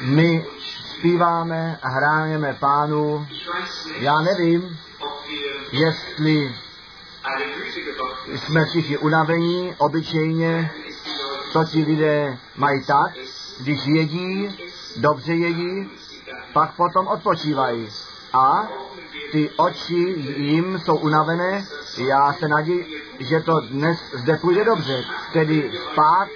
My zpíváme a hrajeme pánu. Já nevím, jestli jsme všichni unavení, obyčejně, co ti lidé mají tak, když jedí, dobře jedí, pak potom odpočívají. A ty oči jim jsou unavené, já se naději, že to dnes zde půjde dobře. Tedy spát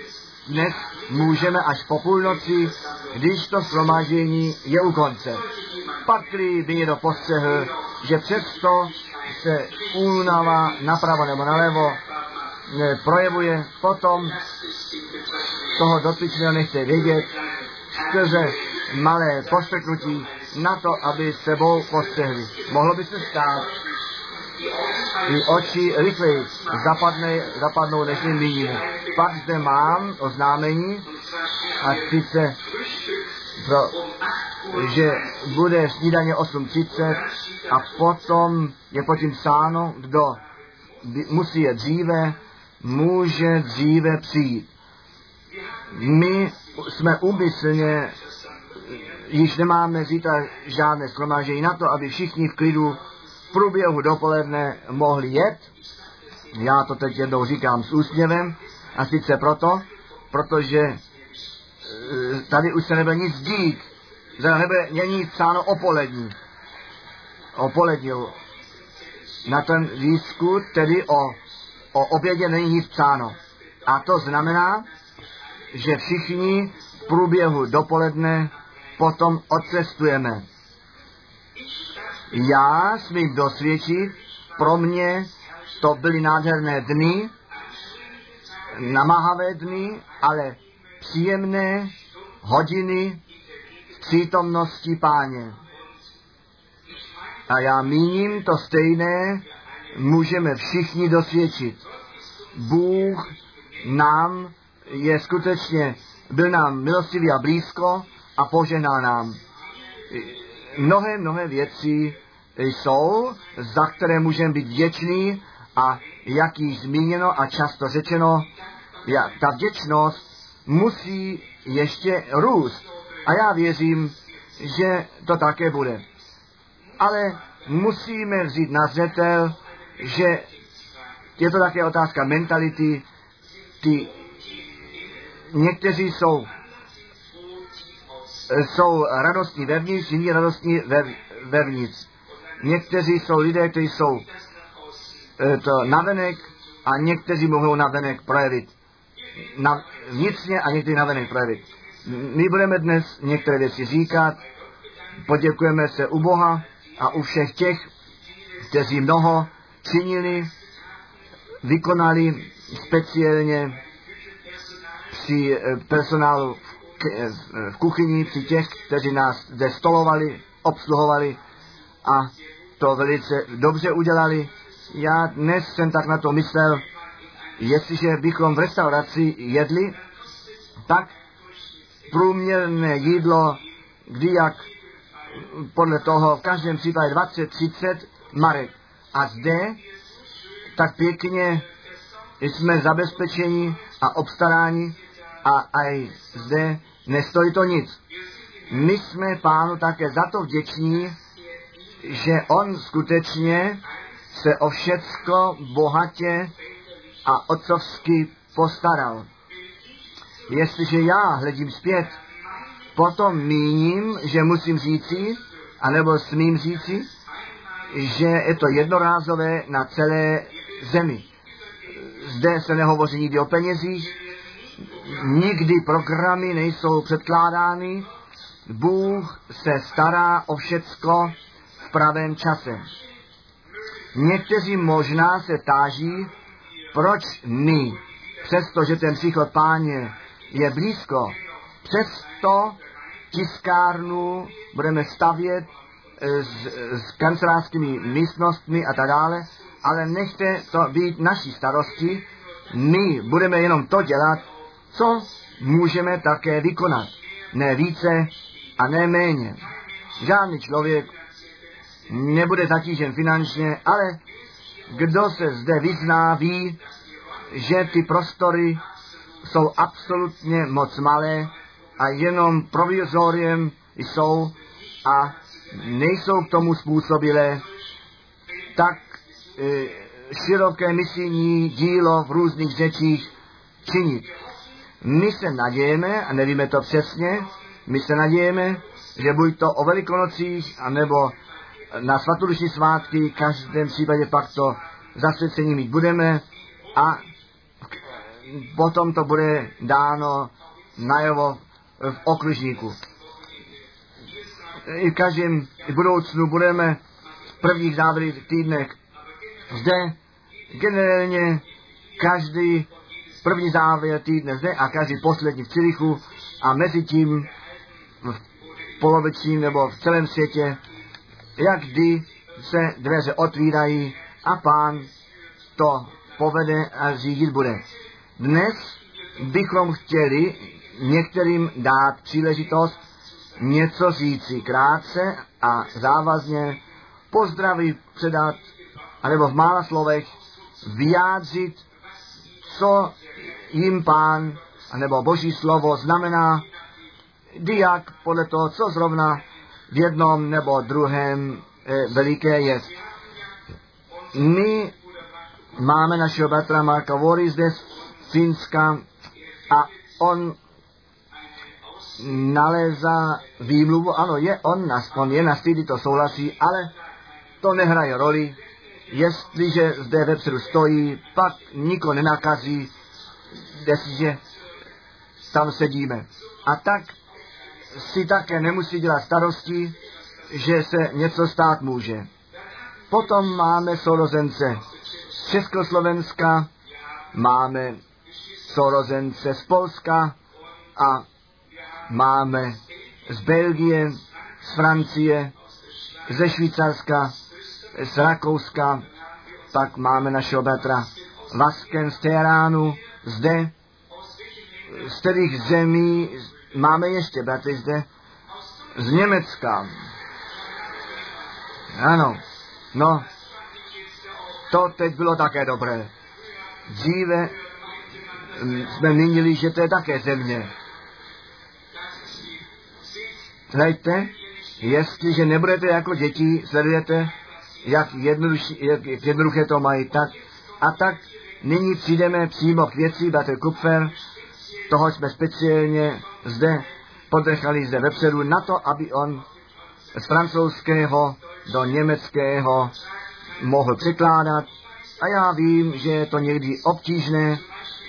dnes můžeme až po půlnoci, když to shromáždění je u konce. Pak by někdo postřehl, že přesto se únava napravo nebo nalevo projevuje, potom toho dotyčného nechce vědět, skrze malé poštrknutí na to, aby sebou postřehli. Mohlo by se stát, i oči rychleji zapadne, zapadnou, než vidíme. Pak zde mám oznámení a sice pro, že bude snídaně 8.30 a potom je pod tím psáno, kdo musí je dříve, může dříve přijít. My jsme úmyslně, již nemáme zítra žádné schromáždění na to, aby všichni v klidu průběhu dopoledne mohli jet. Já to teď jednou říkám s úsměvem a sice proto, protože e, tady už se nebude nic zde nebude není psáno o polední. O polední. Na ten výzkum, tedy o, o obědě není nic psáno. A to znamená, že všichni v průběhu dopoledne potom odcestujeme. Já smím dosvědčit, pro mě to byly nádherné dny, namáhavé dny, ale příjemné hodiny v přítomnosti páně. A já míním to stejné, můžeme všichni dosvědčit. Bůh nám je skutečně, byl nám milostivý a blízko a poženal nám. Mnohé, mnohé věci jsou, za které můžeme být vděční a jak již zmíněno a často řečeno, ta vděčnost musí ještě růst. A já věřím, že to také bude. Ale musíme vzít na zřetel, že je to také otázka mentality. Ty někteří jsou jsou radostní vevnitř, jiní radostní vev, vevnitř. Někteří jsou lidé, kteří jsou e, to navenek a někteří mohou navenek projevit. Na, vnitřně a někteří navenek projevit. My budeme dnes některé věci říkat, poděkujeme se u Boha a u všech těch, kteří mnoho činili, vykonali speciálně při e, personálu v kuchyni, při těch, kteří nás zde stolovali, obsluhovali a to velice dobře udělali. Já dnes jsem tak na to myslel, jestliže bychom v restauraci jedli, tak průměrné jídlo, kdy jak podle toho v každém případě 20-30 marek. A zde tak pěkně jsme zabezpečeni a obstaráni a aj zde nestojí to nic. My jsme pánu také za to vděční, že on skutečně se o všecko bohatě a otcovsky postaral. Jestliže já hledím zpět, potom míním, že musím říci, anebo smím říci, že je to jednorázové na celé zemi. Zde se nehovoří nikdy o penězích, nikdy programy nejsou předkládány, Bůh se stará o všecko pravém čase. Někteří možná se táží, proč my, přestože ten příchod páně je blízko, přesto tiskárnu budeme stavět s, s kancelářskými místnostmi a tak dále, ale nechte to být naší starosti, my budeme jenom to dělat, co můžeme také vykonat. Ne více a ne méně. Žádný člověk nebude zatížen finančně, ale kdo se zde vyzná, ví, že ty prostory jsou absolutně moc malé a jenom provizoriem jsou a nejsou k tomu způsobilé tak e, široké misijní dílo v různých řečích činit. My se nadějeme, a nevíme to přesně, my se nadějeme, že buď to o velikonocích, anebo na svatodušní svátky, v každém případě pak to zasvěcení mít budeme a potom to bude dáno najevo v okružníku. I v každém budoucnu budeme v prvních závěrých týdnech zde generálně každý první závěr týdne zde a každý poslední v Cirichu a mezi tím v polovičním nebo v celém světě, jak kdy se dveře otvírají a pán to povede a řídit bude. Dnes bychom chtěli některým dát příležitost něco říci krátce a závazně, pozdravit, předat, anebo v mála slovech vyjádřit, co jim pán, anebo boží slovo znamená, diak podle toho, co zrovna v jednom nebo druhém e, veliké je. My máme našeho bratra Marka Vory zde z Finska a on nalézá výmluvu, ano, je on, na, on je na stýdy, to souhlasí, ale to nehraje roli. Jestliže zde vepředu stojí, pak niko nenakazí, jestliže tam sedíme. A tak si také nemusí dělat starosti, že se něco stát může. Potom máme sourozence z Československa, máme sourozence z Polska a máme z Belgie, z Francie, ze Švýcarska, z Rakouska, pak máme našeho bratra Vasken z Teheránu, zde, z kterých zemí máme ještě bratry zde, z Německa. Ano, no, to teď bylo také dobré. Dříve mm, jsme měnili, že to je také země. Hleďte, jestliže nebudete jako děti, sledujete, jak, jak, jak jednoduché to mají, tak a tak nyní přijdeme přímo k věci, bratr Kupfer, toho jsme speciálně zde podechali zde vepředu na to, aby on z francouzského do německého mohl překládat. A já vím, že je to někdy obtížné,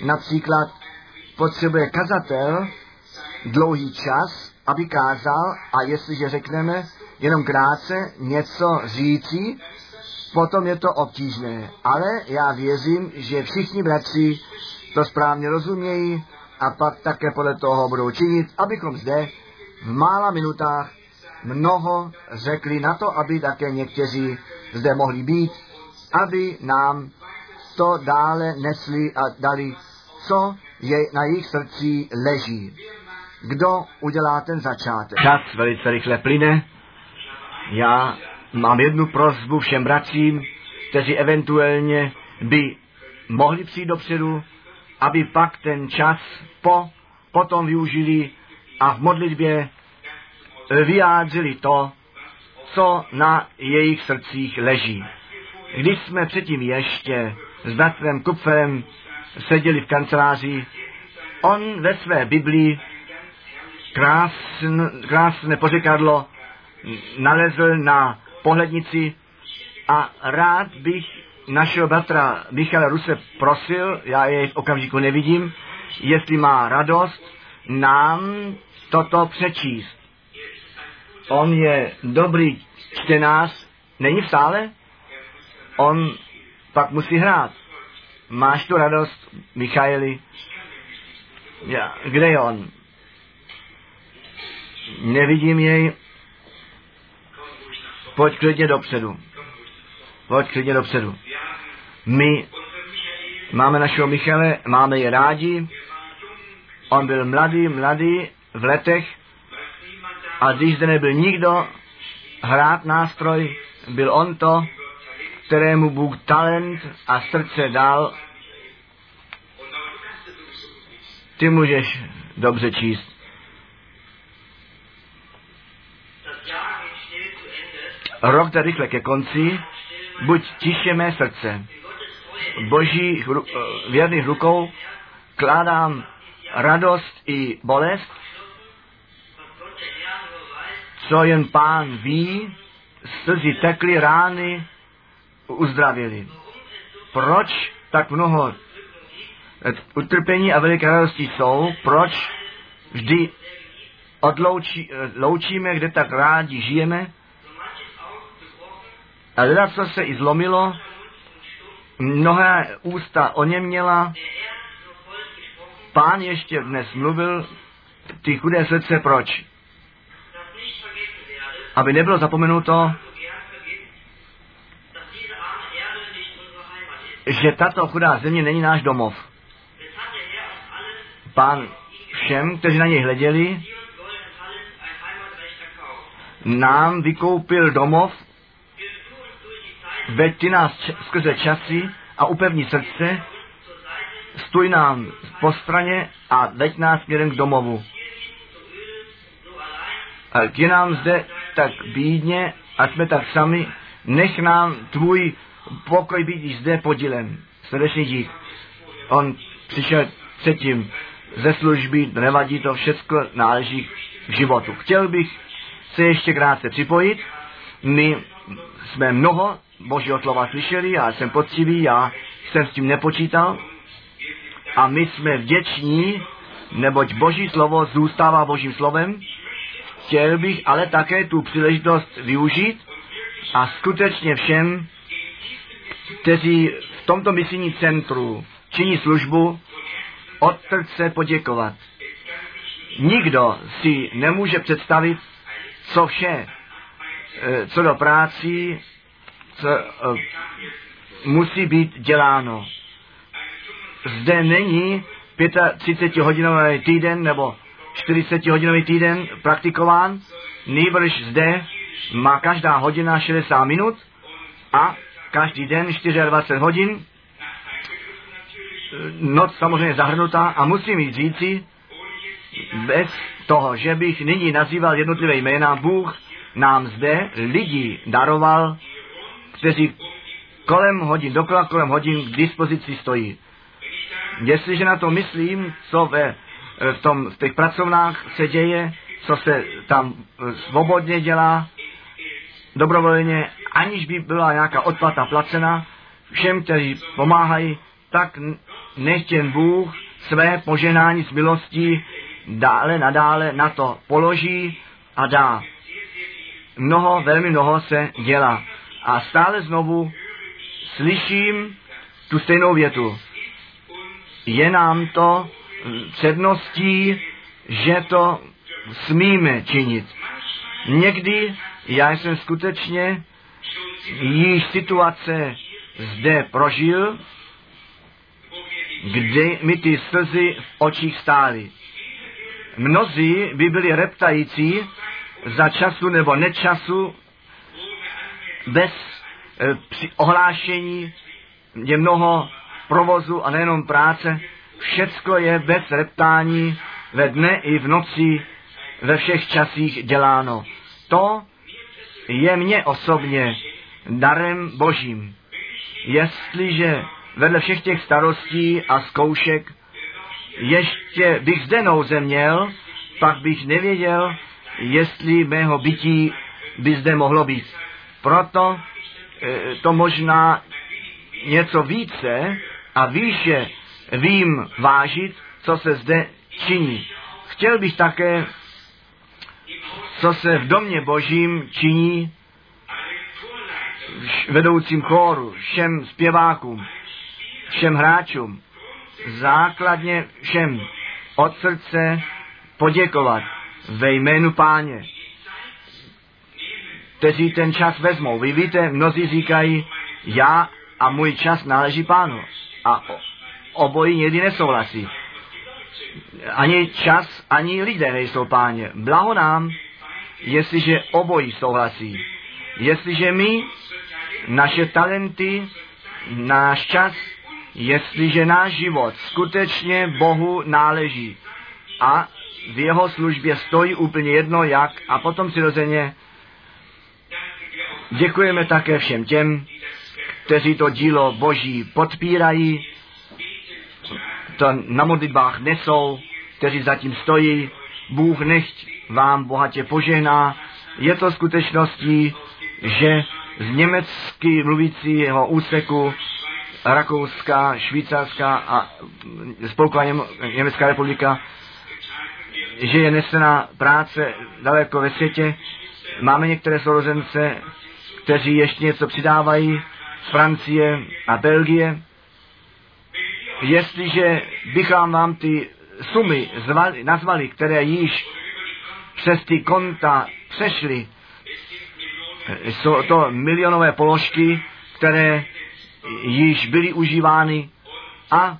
například potřebuje kazatel dlouhý čas, aby kázal a jestliže řekneme jenom krátce něco říci, potom je to obtížné. Ale já věřím, že všichni bratři to správně rozumějí a pak také podle toho budou činit, abychom zde v mála minutách mnoho řekli na to, aby také někteří zde mohli být, aby nám to dále nesli a dali, co je na jejich srdci leží. Kdo udělá ten začátek? Čas velice rychle plyne. Já mám jednu prozbu všem bratřím, kteří eventuálně by mohli přijít dopředu, aby pak ten čas po, potom využili a v modlitbě vyjádřili to, co na jejich srdcích leží. Když jsme předtím ještě s bratrem Kupferem seděli v kanceláři, on ve své Biblii krásn, krásné pořekadlo nalezl na pohlednici a rád bych našeho bratra Michala Ruse prosil, já jej v okamžiku nevidím, jestli má radost nám toto přečíst. On je dobrý čtenář, není v sále? On pak musí hrát. Máš tu radost, Michaeli? Ja, kde je on? Nevidím jej. Pojď klidně dopředu. Pojď klidně dopředu. My máme našeho Michale, máme je rádi. On byl mladý, mladý v letech a když zde nebyl nikdo hrát nástroj, byl on to, kterému Bůh talent a srdce dal. Ty můžeš dobře číst. Rok jde rychle ke konci, buď tiše mé srdce. Boží eh, věrných rukou kládám radost i bolest, co jen pán ví, slzy tekly, rány uzdravili. Proč tak mnoho utrpení a veliké radosti jsou? Proč vždy odloučí, loučíme, kde tak rádi žijeme? A teda, co se i zlomilo, mnohé ústa měla, pán ještě dnes mluvil, ty chudé srdce, proč? Aby nebylo zapomenuto, že tato chudá země není náš domov. Pán všem, kteří na něj hleděli, nám vykoupil domov, veď nás č- skrze časy a upevní srdce, stůj nám po straně a veď nás směrem k domovu. A je nám zde tak bídně a jsme tak sami, nech nám tvůj pokoj být zde podílen. Srdečný dík. On přišel předtím ze služby, nevadí to, všechno náleží k životu. Chtěl bych se ještě krátce připojit. My jsme mnoho Božího slova slyšeli, já jsem poctivý, já jsem s tím nepočítal. A my jsme vděční, neboť Boží slovo zůstává Božím slovem. Chtěl bych ale také tu příležitost využít a skutečně všem, kteří v tomto misijním centru činí službu, od srdce poděkovat. Nikdo si nemůže představit, co vše, eh, co do práci, musí být děláno. Zde není 35-hodinový týden nebo 40-hodinový týden praktikován, nejbrž zde má každá hodina 60 minut a každý den 24 hodin, noc samozřejmě zahrnutá a musím jít říci, bez toho, že bych nyní nazýval jednotlivé jména, Bůh nám zde lidi daroval, kteří kolem hodin, dokola kolem hodin k dispozici stojí. Jestliže na to myslím, co ve, v, tom, v těch pracovnách se děje, co se tam svobodně dělá, dobrovolně, aniž by byla nějaká odplata placena, všem, kteří pomáhají, tak nechtěn Bůh své poženání s milostí dále nadále na to položí a dá. Mnoho, velmi mnoho se dělá. A stále znovu slyším tu stejnou větu. Je nám to předností, že to smíme činit. Někdy já jsem skutečně již situace zde prožil, kde mi ty slzy v očích stály. Mnozí by byli reptající za času nebo nečasu bez e, při ohlášení je mnoho provozu a nejenom práce. Všecko je bez reptání ve dne i v noci ve všech časích děláno. To je mně osobně darem božím. Jestliže vedle všech těch starostí a zkoušek ještě bych zde nouze měl, pak bych nevěděl, jestli mého bytí by zde mohlo být. Proto e, to možná něco více a výše vím vážit, co se zde činí. Chtěl bych také, co se v domě božím činí, vedoucím chóru, všem zpěvákům, všem hráčům, základně všem od srdce poděkovat ve jménu páně, kteří ten čas vezmou. Vy víte, mnozí říkají, já a můj čas náleží pánu. A obojí někdy nesouhlasí. Ani čas, ani lidé nejsou páně. Blaho nám, jestliže obojí souhlasí. Jestliže my, naše talenty, náš čas jestliže náš život skutečně Bohu náleží a v jeho službě stojí úplně jedno jak a potom přirozeně děkujeme také všem těm, kteří to dílo Boží podpírají, to na modlitbách nesou, kteří zatím stojí. Bůh nechť vám bohatě požehná. Je to skutečností, že z německy mluvícího úseku Rakouska, Švýcarská a Spolková Německá republika, že je nesená práce daleko ve světě. Máme některé sourozence, kteří ještě něco přidávají z Francie a Belgie. Jestliže bychom vám ty sumy zvali, nazvali, které již přes ty konta přešly, jsou to milionové položky, které již byly užívány a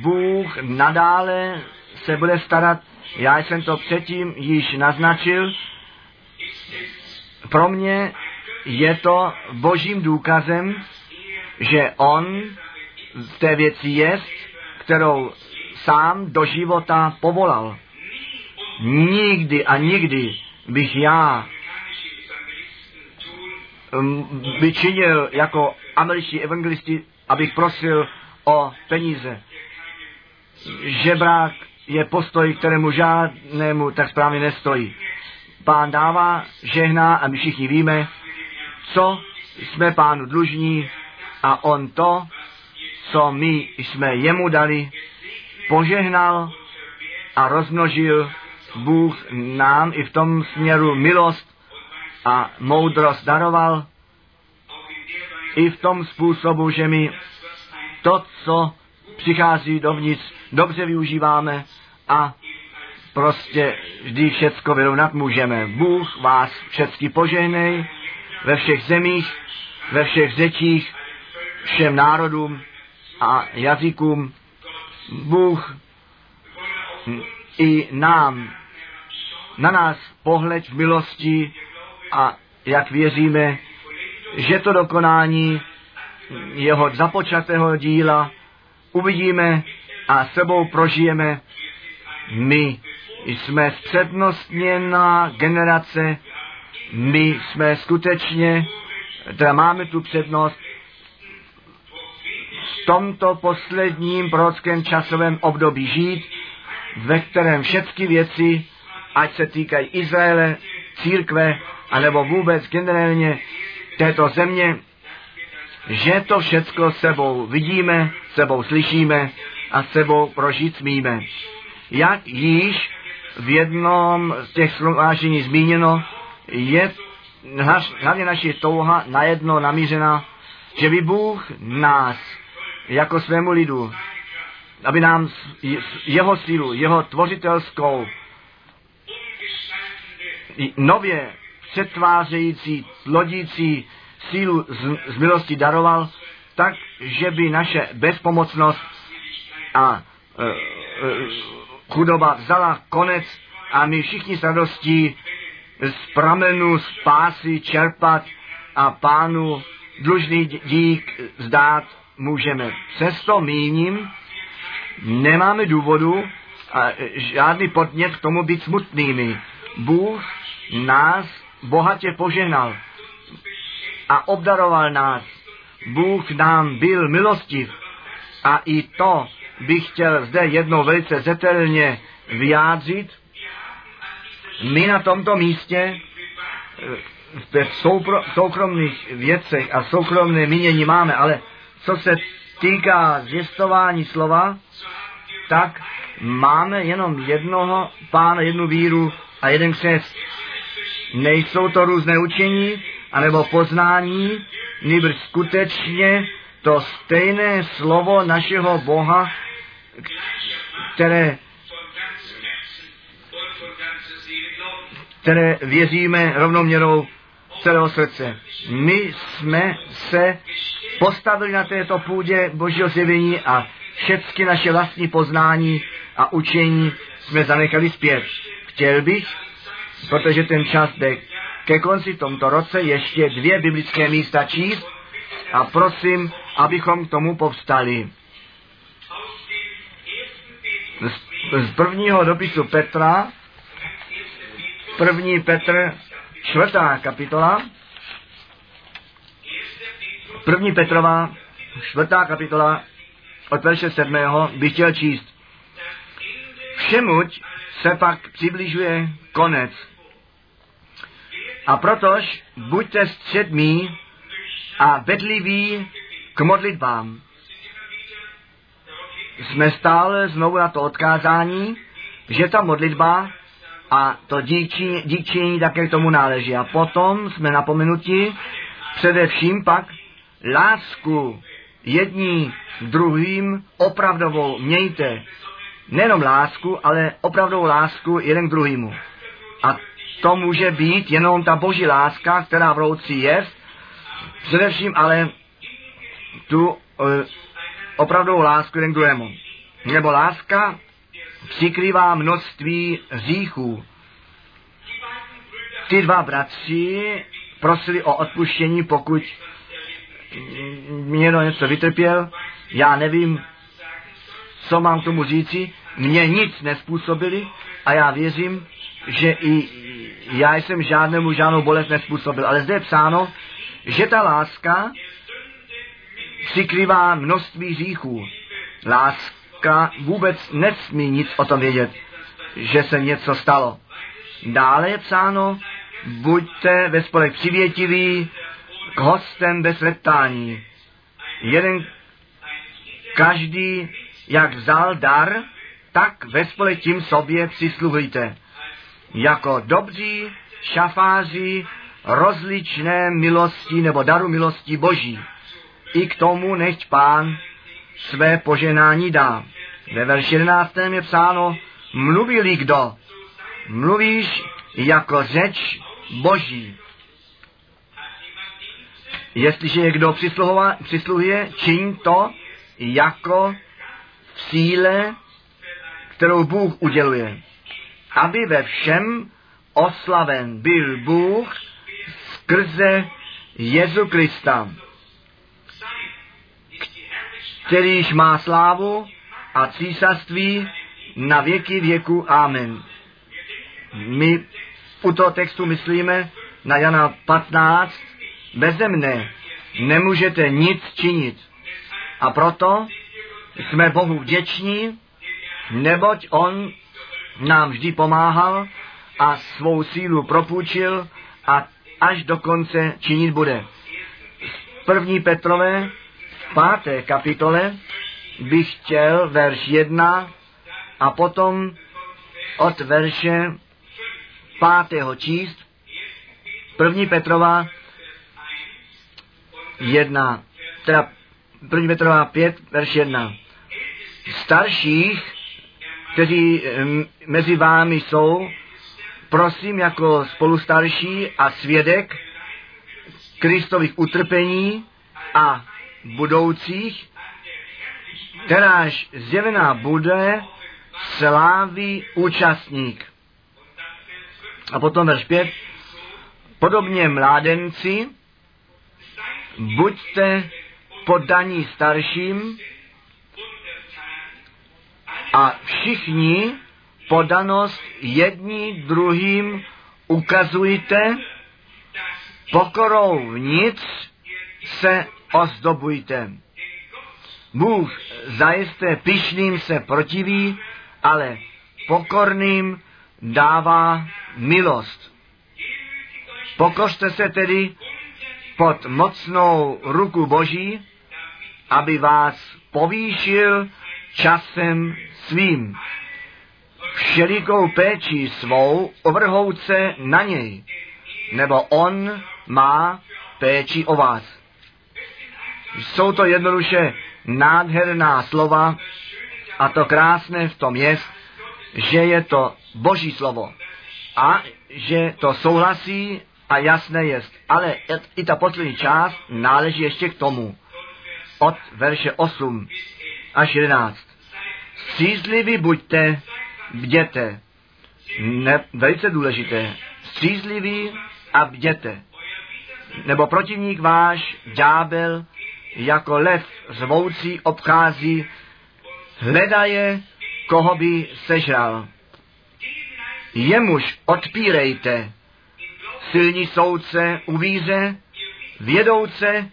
Bůh nadále se bude starat. Já jsem to předtím již naznačil. Pro mě je to božím důkazem, že On v té věci je, kterou sám do života povolal. Nikdy a nikdy bych já vyčinil um, jako američtí evangelisti, abych prosil o peníze. Žebrák je postoj, kterému žádnému tak správně nestojí. Pán dává, žehná a my všichni víme, co jsme pánu dlužní a on to, co my jsme jemu dali, požehnal a rozmnožil Bůh nám i v tom směru milost a moudrost daroval, i v tom způsobu, že my to, co přichází dovnitř, dobře využíváme a prostě vždy všecko vyrovnat můžeme. Bůh vás všecky požehnej ve všech zemích, ve všech řečích, všem národům a jazykům. Bůh i nám, na nás pohled v milosti a jak věříme, že to dokonání jeho započatého díla uvidíme a sebou prožijeme. My jsme přednostněná generace, my jsme skutečně, teda máme tu přednost v tomto posledním prorockém časovém období žít, ve kterém všechny věci, ať se týkají Izraele, církve, anebo vůbec generálně této země, že to všecko sebou vidíme, sebou slyšíme a sebou prožít smíme. Jak již v jednom z těch slovážení zmíněno, je hlavně naše touha najedno namířena, že by Bůh nás jako svému lidu, aby nám jeho sílu, jeho tvořitelskou, nově přetvářející, lodící sílu z, z milosti daroval, tak, že by naše bezpomocnost a e, e, chudoba vzala konec a my všichni s radostí z pramenu spásy čerpat a pánu dlužný dík zdát můžeme. Přesto míním, nemáme důvodu a žádný podnět k tomu být smutnými. Bůh nás bohatě poženal a obdaroval nás. Bůh nám byl milostiv a i to bych chtěl zde jednou velice zetelně vyjádřit. My na tomto místě eh, v soukromých věcech a soukromné mínění máme, ale co se týká zvěstování slova, tak máme jenom jednoho pána, jednu víru a jeden křest. Nejsou to různé učení, anebo poznání, nýbrž skutečně to stejné slovo našeho Boha, které, které věříme rovnoměrou celého srdce. My jsme se postavili na této půdě Božího zjevení a všechny naše vlastní poznání a učení jsme zanechali zpět. Chtěl bych, protože ten čas jde ke konci tomto roce ještě dvě biblické místa číst a prosím, abychom k tomu povstali. z, z prvního dopisu Petra, první Petr, čtvrtá kapitola, první Petrova, čtvrtá kapitola, od verše sedmého bych chtěl číst. Všemuť se pak přibližuje konec. A protož buďte středmí a bedliví k modlitbám. Jsme stále znovu na to odkázání, že ta modlitba a to díky, díkčení také k tomu náleží. A potom jsme napomenuti především pak lásku jední druhým opravdovou mějte. Nejenom lásku, ale opravdovou lásku jeden k druhému. A to může být jenom ta boží láska, která v rouci je, především ale tu uh, opravdovou lásku jeden k druhému. Nebo láska přikrývá množství hříchů. Ty dva bratři prosili o odpuštění, pokud někdo něco vytrpěl. Já nevím, co mám tomu říci. Mně nic nespůsobili a já věřím, že i já jsem žádnému žádnou bolest nespůsobil. Ale zde je psáno, že ta láska přikrývá množství hříchů. Láska vůbec nesmí nic o tom vědět, že se něco stalo. Dále je psáno, buďte ve spolek přivětiví k hostem bez reptání. Jeden každý, jak vzal dar, tak ve spolek tím sobě přisluhujte. Jako dobří šafáři rozličné milosti nebo daru milosti Boží. I k tomu nechť pán své poženání dá. Ve verši 11. je psáno, mluví kdo? Mluvíš jako řeč Boží. Jestliže je kdo přisluhuje, čiň to jako v síle, kterou Bůh uděluje. Aby ve všem oslaven byl Bůh skrze Jezu Krista, kterýž má slávu a císařství na věky věku. Amen. My u toho textu myslíme na Jana 15, beze mne nemůžete nic činit. A proto jsme Bohu vděční, neboť On nám vždy pomáhal a svou sílu propůjčil a až do konce činit bude. První Petrové v páté kapitole bych chtěl verš 1 a potom od verše pátého číst. První Petrova 1, teda první Petrova 5, verš 1. Starších, kteří mezi vámi jsou, prosím jako spolustarší a svědek Kristových utrpení a budoucích, kteráž zjevená bude slávy účastník. A potom verš 5. Podobně mládenci, buďte poddaní starším a všichni podanost jední druhým ukazujte, pokorou nic se ozdobujte. Bůh zajisté pišným se protiví, ale pokorným dává milost. Pokořte se tedy pod mocnou ruku Boží, aby vás povýšil časem svým. Všelikou péči svou ovrhouce na něj, nebo on má péči o vás. Jsou to jednoduše nádherná slova a to krásné v tom je, že je to Boží slovo a že to souhlasí a jasné je. Ale i ta poslední část náleží ještě k tomu. Od verše 8 až 11. Střízliví buďte, bděte. Ne, velice důležité. Střízliví a bděte. Nebo protivník váš, ďábel, jako lev zvoucí obchází, hledaje, koho by sežral. Jemuž odpírejte, silní soudce uvíře, vědouce,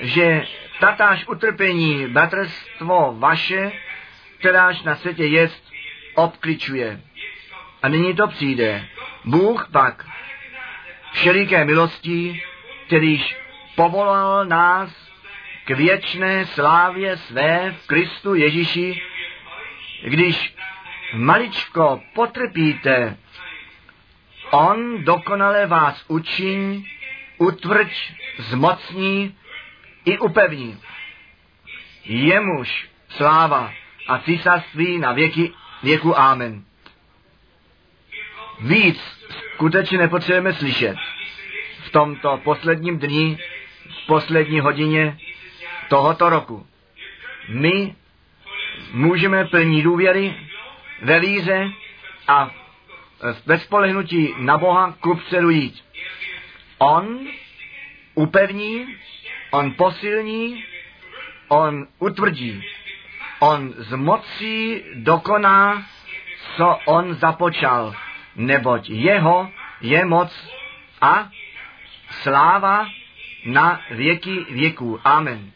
že tatáž utrpení, bratrstvo vaše, kteráž na světě jest, obkličuje. A nyní to přijde. Bůh pak všeliké milostí, kterýž povolal nás k věčné slávě své v Kristu Ježíši, když maličko potrpíte, on dokonale vás učiň, utvrď, zmocní i upevní. Jemuž sláva a císařství na věky věku. Amen. Víc skutečně nepotřebujeme slyšet. V tomto posledním dni, v poslední hodině tohoto roku. My můžeme plní důvěry ve víře a ve spolehnutí na Boha kupředu jít. On upevní, on posilní, on utvrdí, on z mocí dokoná, co on započal, neboť jeho je moc a sláva na věky věků. Amen.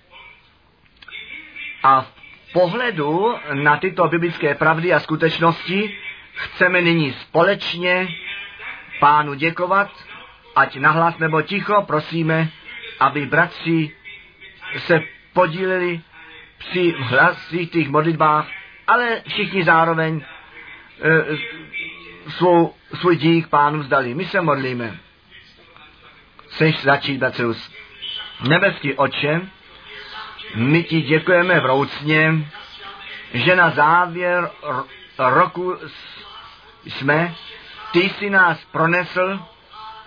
A v pohledu na tyto biblické pravdy a skutečnosti chceme nyní společně pánu děkovat, ať nahlas nebo ticho prosíme, aby bratři se podíleli při hlasitých modlitbách, ale všichni zároveň e, svou, svůj dík pánu vzdali. My se modlíme. Chceš začít, Batrus? Nebeský oče, my ti děkujeme vroucně, že na závěr roku jsme, ty jsi nás pronesl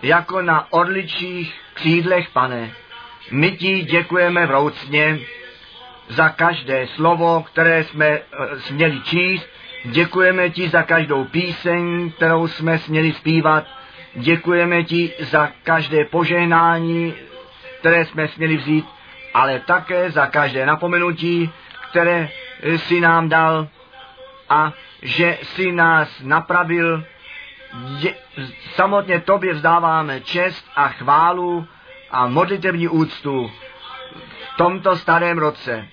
jako na odličích křídlech, pane. My ti děkujeme vroucně za každé slovo, které jsme e, směli číst. Děkujeme ti za každou píseň, kterou jsme směli zpívat. Děkujeme ti za každé požehnání, které jsme směli vzít ale také za každé napomenutí, které si nám dal a že si nás napravil. Je, samotně tobě vzdáváme čest a chválu a modlitevní úctu v tomto starém roce.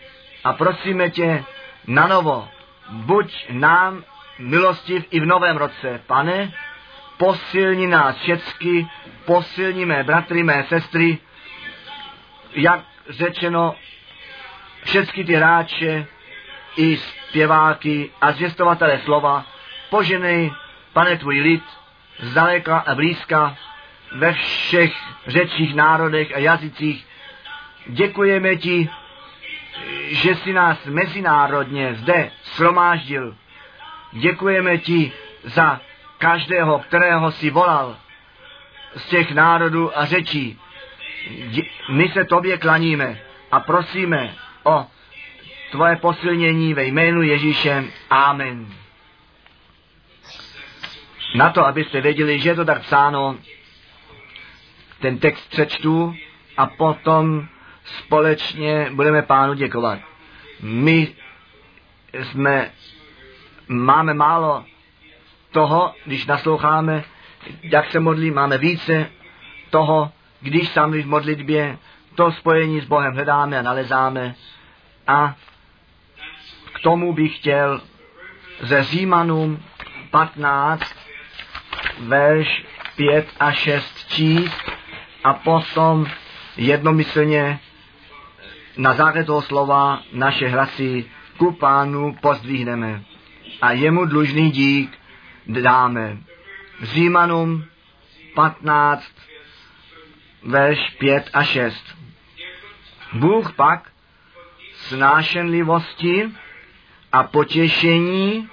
A prosíme tě na novo, buď nám milostiv i v novém roce. Pane, posilni nás všecky, posilni mé bratry, mé sestry, jak řečeno, všechny ty hráče i zpěváky a zvěstovatele slova, poženej, pane, tvůj lid, zdaleka a blízka, ve všech řečích, národech a jazycích. Děkujeme ti, že jsi nás mezinárodně zde shromáždil. Děkujeme ti za každého, kterého si volal z těch národů a řečí my se tobě klaníme a prosíme o tvoje posilnění ve jménu Ježíše. Amen. Na to, abyste věděli, že je to tak psáno, ten text přečtu a potom společně budeme pánu děkovat. My jsme, máme málo toho, když nasloucháme, jak se modlí, máme více toho, když sami v modlitbě to spojení s Bohem hledáme a nalezáme. A k tomu bych chtěl ze Římanům 15, verš 5 a 6 číst a potom jednomyslně na základě toho slova naše hlasy ku pánu pozdvihneme a jemu dlužný dík dáme. Římanům 15, verš 5 a 6. Bůh pak snášenlivosti a potěšení,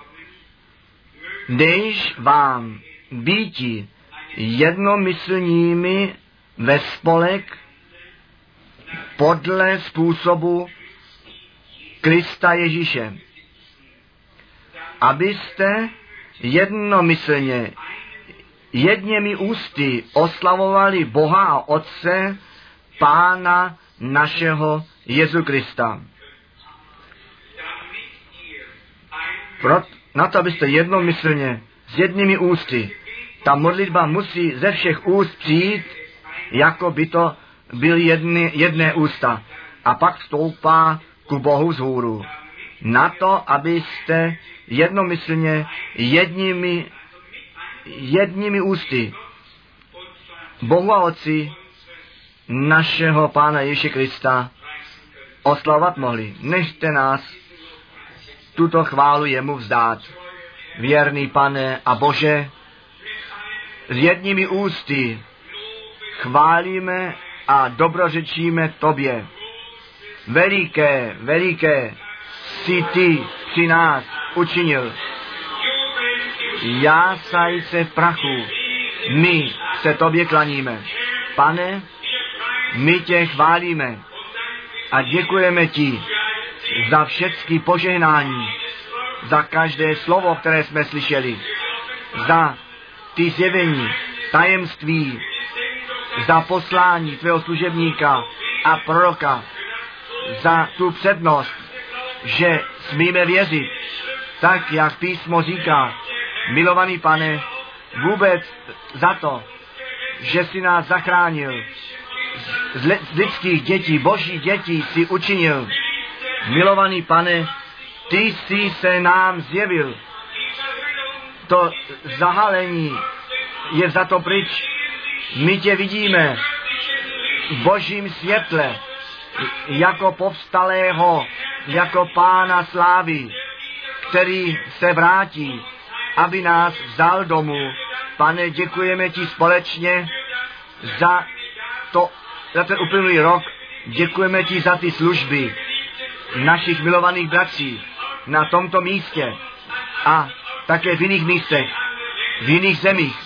dejš vám býti jednomyslními ve spolek podle způsobu Krista Ježíše, abyste jednomyslně jedněmi ústy oslavovali Boha a Otce, Pána našeho Jezu Krista. Pro, na to, abyste jednomyslně s jednými ústy. Ta modlitba musí ze všech úst přijít, jako by to byl jedny, jedné ústa. A pak vstoupá ku Bohu z hůru. Na to, abyste jednomyslně jedními, jedními ústy Bohu a Otci našeho Pána Ježíše Krista oslavat mohli. Nechte nás tuto chválu jemu vzdát. Věrný pane a Bože, s jedními ústy chválíme a dobrořečíme Tobě. Veliké, veliké si Ty při nás učinil. Jásaj se v prachu, my se Tobě klaníme. Pane, my Tě chválíme a děkujeme Ti za všechny požehnání, za každé slovo, které jsme slyšeli, za ty zjevení, tajemství, za poslání tvého služebníka a proroka, za tu přednost, že smíme věřit, tak jak písmo říká, milovaný pane, vůbec za to, že si nás zachránil, z lidských dětí, boží dětí si učinil. Milovaný pane, ty jsi se nám zjevil. To zahalení je za to pryč. My tě vidíme v božím světle, jako povstalého, jako pána slávy, který se vrátí, aby nás vzal domů. Pane, děkujeme ti společně za to, za ten uplynulý rok. Děkujeme ti za ty služby našich milovaných bratří na tomto místě a také v jiných místech, v jiných zemích.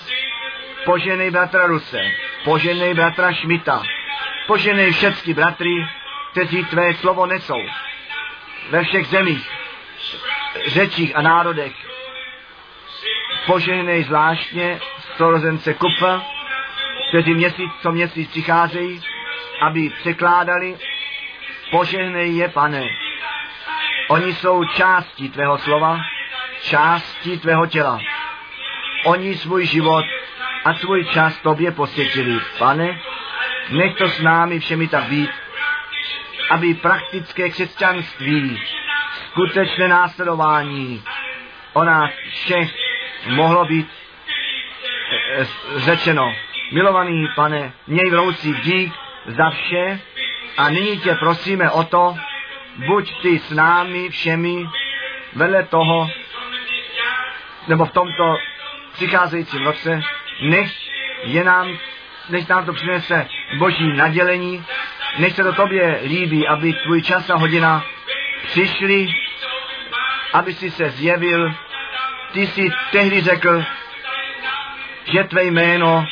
Poženej bratra Ruse, poženej bratra Šmita, poženej všechny bratry, kteří tvé slovo nesou ve všech zemích, řečích a národech. Poženej zvláštně sorozence Kupa, kteří měsíc co měsíc přicházejí, aby překládali. Požehnej je, pane. Oni jsou částí tvého slova, částí tvého těla. Oni svůj život a svůj čas tobě posvětili. Pane, nech to s námi všemi tak být, aby praktické křesťanství, skutečné následování o nás všech mohlo být e, e, řečeno. Milovaný pane, měj vroucí dík za vše a nyní tě prosíme o to, buď ty s námi všemi vedle toho, nebo v tomto přicházejícím roce, nech je nám, než nám to přinese boží nadělení, nech se to tobě líbí, aby tvůj čas a hodina přišli, aby si se zjevil. Ty jsi tehdy řekl, že tvé jméno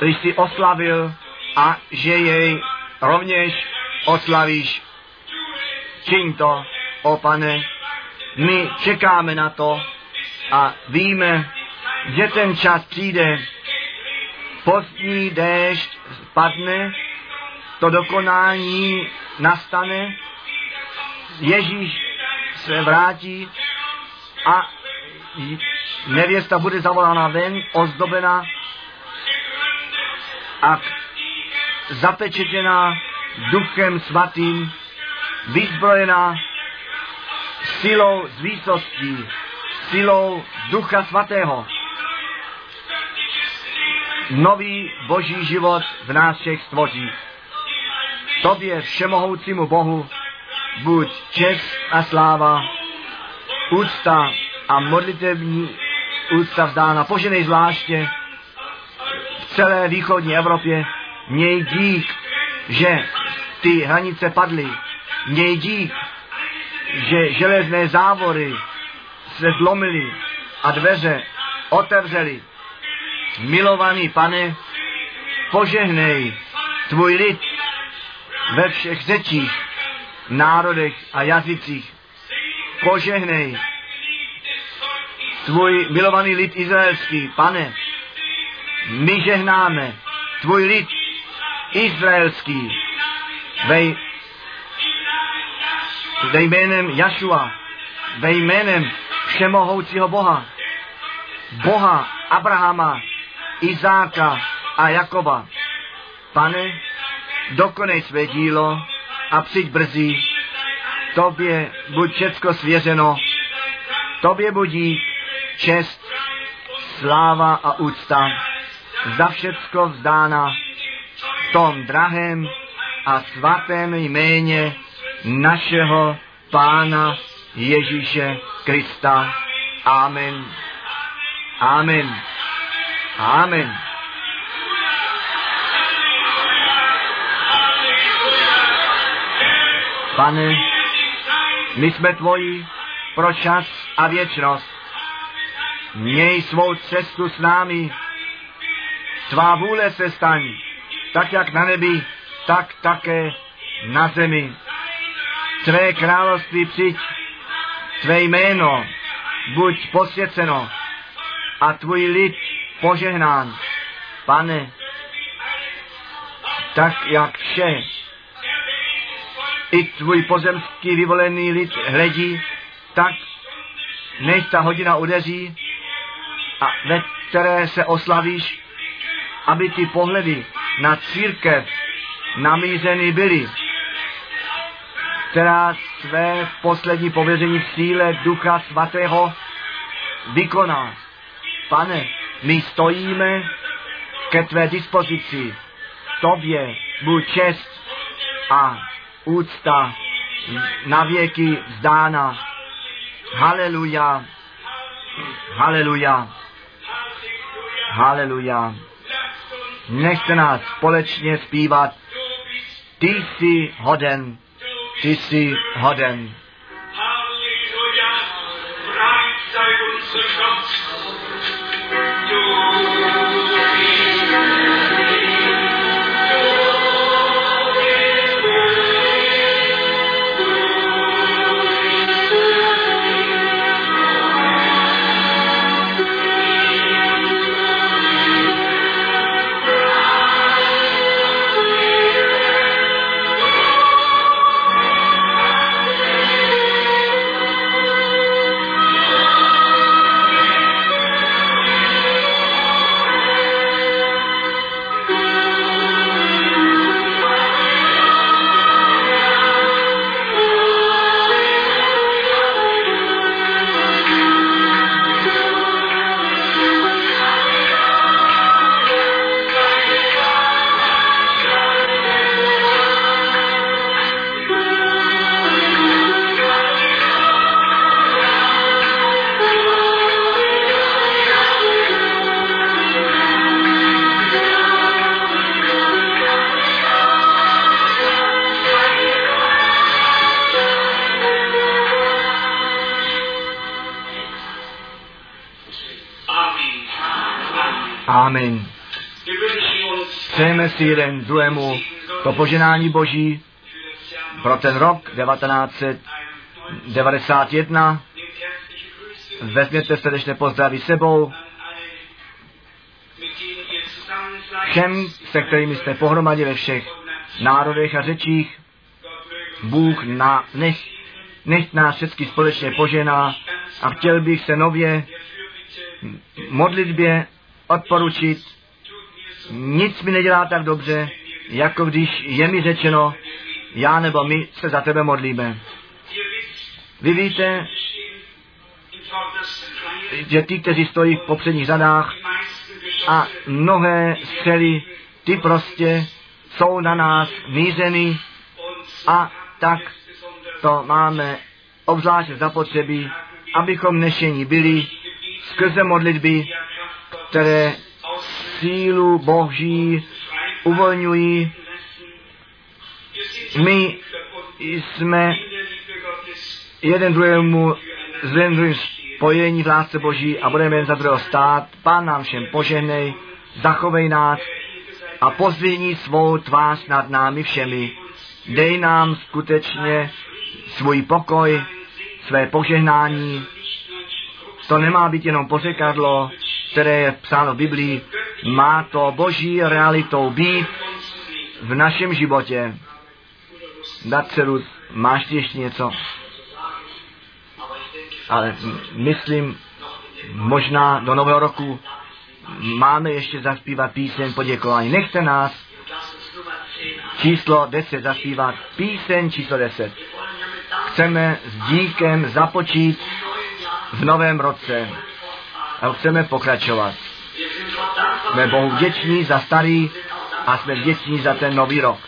jsi oslavil a že jej rovněž oslavíš. Čiň to, o pane, my čekáme na to a víme, že ten čas přijde, postní déšť spadne, to dokonání nastane, Ježíš se vrátí a nevěsta bude zavolána ven, ozdobená a zapečetěná duchem svatým, vyzbrojená silou z výsostí, silou ducha svatého. Nový boží život v nás všech stvoří. Tobě všemohoucímu Bohu buď čest a sláva, úcta a modlitevní úcta vzdána. Poženej zvláště celé východní Evropě. Měj dík, že ty hranice padly. Měj dík, že železné závory se zlomily a dveře otevřely. Milovaný pane, požehnej tvůj lid ve všech řečích, národech a jazycích. Požehnej tvůj milovaný lid izraelský, pane, my žehnáme tvůj lid izraelský ve, ve jménem Jašua, ve jménem všemohoucího Boha, Boha Abrahama, Izáka a Jakoba. Pane, dokonej své dílo a přijď brzy. Tobě buď všecko svěřeno, tobě budí čest, sláva a úcta. Za všecko vzdána v tom drahém a svatém jméně našeho Pána Ježíše Krista. Amen. Amen. Amen. Pane, my jsme tvoji pro čas a věčnost. Měj svou cestu s námi. Tvá vůle se staň, tak jak na nebi, tak také na zemi. Tvé království přijď, tvé jméno buď posvěceno a tvůj lid požehnán. Pane, tak jak vše, i tvůj pozemský vyvolený lid hledí, tak než ta hodina udeří a ve které se oslavíš, aby ty pohledy na církev namířeny byly, která své poslední pověření v síle Ducha Svatého vykoná. Pane, my stojíme ke tvé dispozici. Tobě buď čest a úcta na věky vzdána. Haleluja. Haleluja. Haleluja. Nechte nás společně zpívat. Ty jsi hoden, ty jsi hoden. Amen. Přejeme si jeden druhému to poženání Boží pro ten rok 1991. Vezměte srdečné pozdraví sebou všem, se kterými jste pohromadě ve všech národech a řečích. Bůh na, nech, nech nás všechny společně požená a chtěl bych se nově modlitbě odporučit. Nic mi nedělá tak dobře, jako když je mi řečeno, já nebo my se za tebe modlíme. Vy víte, že ty, kteří stojí v popředních řadách a mnohé střely, ty prostě jsou na nás mířeny a tak to máme obzvlášť zapotřebí, abychom nešení byli skrze modlitby, které sílu Boží uvolňují. My jsme jeden druhému s druhým spojení v lásce Boží a budeme jen za druhého stát. Pán nám všem požehnej, zachovej nás a pozdvihni svou tvář nad námi všemi. Dej nám skutečně svůj pokoj, své požehnání. To nemá být jenom pořekadlo, které je psáno v Biblii. Má to boží realitou být v našem životě. Datcerus, máš ty ještě něco? ale myslím, možná do nového roku máme ještě zaspívat píseň poděkování. Nechte nás číslo 10 zaspívat, píseň číslo 10. Chceme s díkem započít v novém roce a chceme pokračovat. Jsme Bohu vděční za starý a jsme vděční za ten nový rok.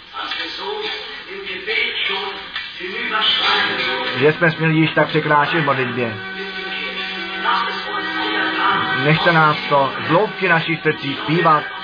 Že jsme směli již tak překráčet v modlitbě. Nechte nás to z hloubky našich srdcí zpívat